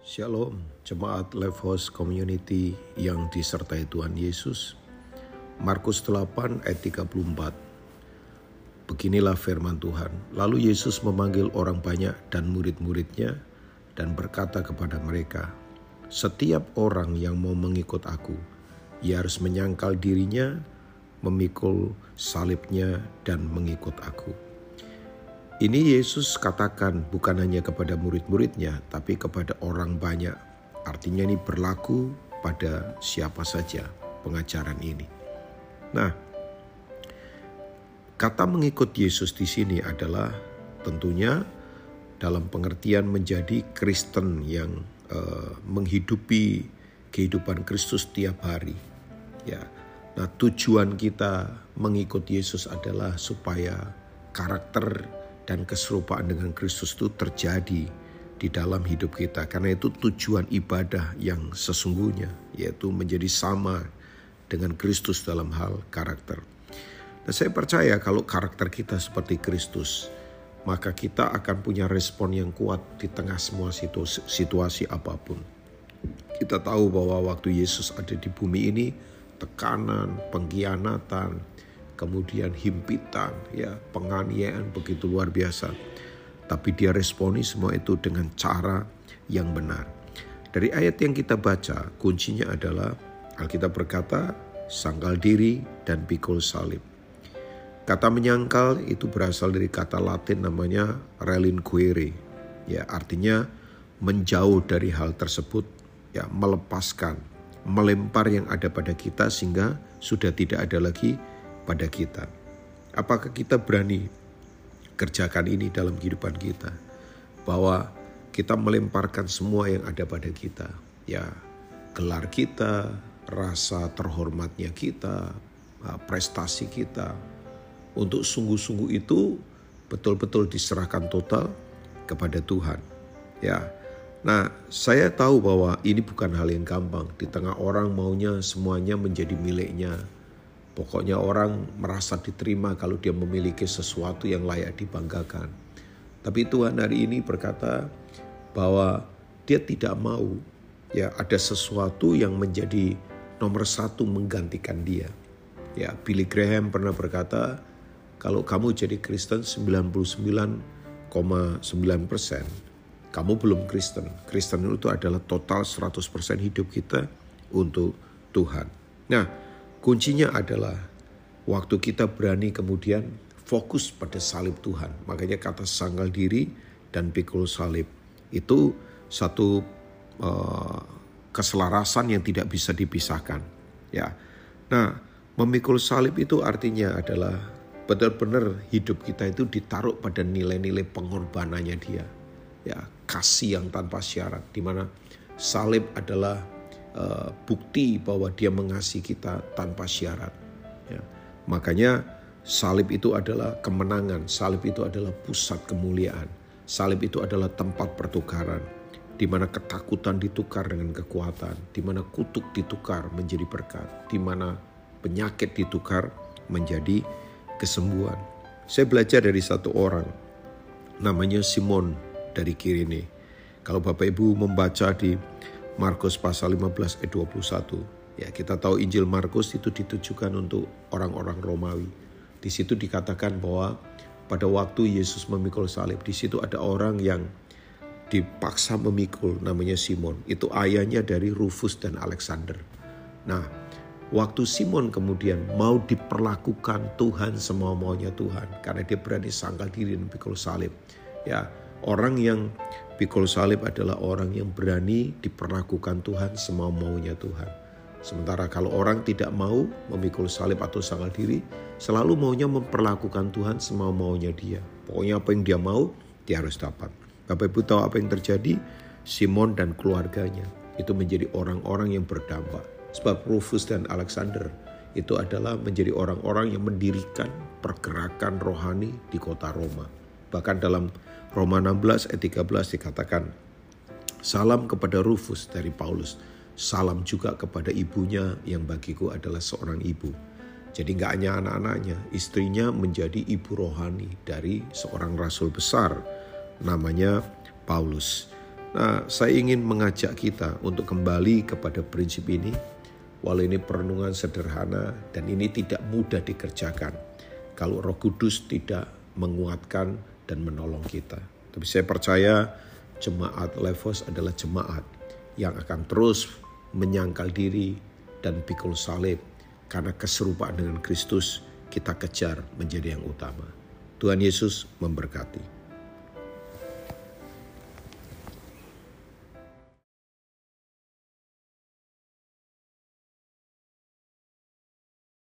Shalom, jemaat House Community yang disertai Tuhan Yesus. Markus 8 ayat 34. Beginilah firman Tuhan. Lalu Yesus memanggil orang banyak dan murid-muridnya dan berkata kepada mereka, Setiap orang yang mau mengikut aku, ia harus menyangkal dirinya, memikul salibnya, dan mengikut aku. Ini Yesus katakan bukan hanya kepada murid-muridnya, tapi kepada orang banyak. Artinya ini berlaku pada siapa saja pengajaran ini. Nah, kata mengikut Yesus di sini adalah tentunya dalam pengertian menjadi Kristen yang uh, menghidupi kehidupan Kristus tiap hari. Ya, nah tujuan kita mengikut Yesus adalah supaya karakter dan keserupaan dengan Kristus itu terjadi di dalam hidup kita. Karena itu tujuan ibadah yang sesungguhnya yaitu menjadi sama dengan Kristus dalam hal karakter. Nah, saya percaya kalau karakter kita seperti Kristus, maka kita akan punya respon yang kuat di tengah semua situasi, situasi apa pun. Kita tahu bahwa waktu Yesus ada di bumi ini, tekanan, pengkhianatan, kemudian himpitan, ya penganiayaan begitu luar biasa. Tapi dia responi semua itu dengan cara yang benar. Dari ayat yang kita baca, kuncinya adalah Alkitab berkata, sangkal diri dan pikul salib. Kata menyangkal itu berasal dari kata Latin namanya relinquere. Ya, artinya menjauh dari hal tersebut, ya melepaskan, melempar yang ada pada kita sehingga sudah tidak ada lagi pada kita. Apakah kita berani kerjakan ini dalam kehidupan kita? Bahwa kita melemparkan semua yang ada pada kita. Ya, gelar kita, rasa terhormatnya kita, ah, prestasi kita. Untuk sungguh-sungguh itu betul-betul diserahkan total kepada Tuhan. Ya. Nah, saya tahu bahwa ini bukan hal yang gampang. Di tengah orang maunya semuanya menjadi miliknya Pokoknya orang merasa diterima kalau dia memiliki sesuatu yang layak dibanggakan. Tapi Tuhan hari ini berkata bahwa dia tidak mau ya ada sesuatu yang menjadi nomor satu menggantikan dia. Ya, Billy Graham pernah berkata, kalau kamu jadi Kristen 99,9 persen, kamu belum Kristen. Kristen itu adalah total 100% hidup kita untuk Tuhan. Nah, Kuncinya adalah waktu kita berani kemudian fokus pada salib Tuhan. Makanya kata sanggal diri dan pikul salib itu satu uh, keselarasan yang tidak bisa dipisahkan. Ya, nah memikul salib itu artinya adalah benar-benar hidup kita itu ditaruh pada nilai-nilai pengorbanannya dia. Ya, kasih yang tanpa syarat, di mana salib adalah uh, bukti bahwa dia mengasihi kita tanpa syarat. Ya. Makanya salib itu adalah kemenangan, salib itu adalah pusat kemuliaan, salib itu adalah tempat pertukaran, di mana ketakutan ditukar dengan kekuatan, di mana kutuk ditukar menjadi berkat, di mana penyakit ditukar menjadi kesembuhan. Saya belajar dari satu orang, namanya Simon dari Kirene. Kalau Bapak Ibu membaca di Markus pasal 15 ayat 21. Ya, kita tahu Injil Markus itu ditujukan untuk orang-orang Romawi. Di situ dikatakan bahwa pada waktu Yesus memikul salib, di situ ada orang yang dipaksa memikul namanya Simon. Itu ayahnya dari Rufus dan Alexander. Nah, waktu Simon kemudian mau diperlakukan Tuhan semua maunya Tuhan karena dia berani sangkal diri dan pikul salib. Ya, orang yang Pikul salib adalah orang yang berani diperlakukan Tuhan semau maunya Tuhan. Sementara kalau orang tidak mau memikul salib atau sangat diri, selalu maunya memperlakukan Tuhan semau maunya dia. Pokoknya apa yang dia mau, dia harus dapat. Bapak Ibu tahu apa yang terjadi? Simon dan keluarganya itu menjadi orang-orang yang berdampak. Sebab Rufus dan Alexander itu adalah menjadi orang-orang yang mendirikan pergerakan rohani di kota Roma. Bahkan dalam Roma 16 ayat 13 dikatakan, Salam kepada Rufus dari Paulus, salam juga kepada ibunya yang bagiku adalah seorang ibu. Jadi nggak hanya anak-anaknya, istrinya menjadi ibu rohani dari seorang rasul besar namanya Paulus. Nah, saya ingin mengajak kita untuk kembali kepada prinsip ini. Walau ini perenungan sederhana dan ini tidak mudah dikerjakan kalau Roh Kudus tidak menguatkan dan menolong kita. Tapi saya percaya jemaat Levos adalah jemaat yang akan terus menyangkal diri dan pikul salib karena keserupaan dengan Kristus kita kejar menjadi yang utama. Tuhan Yesus memberkati.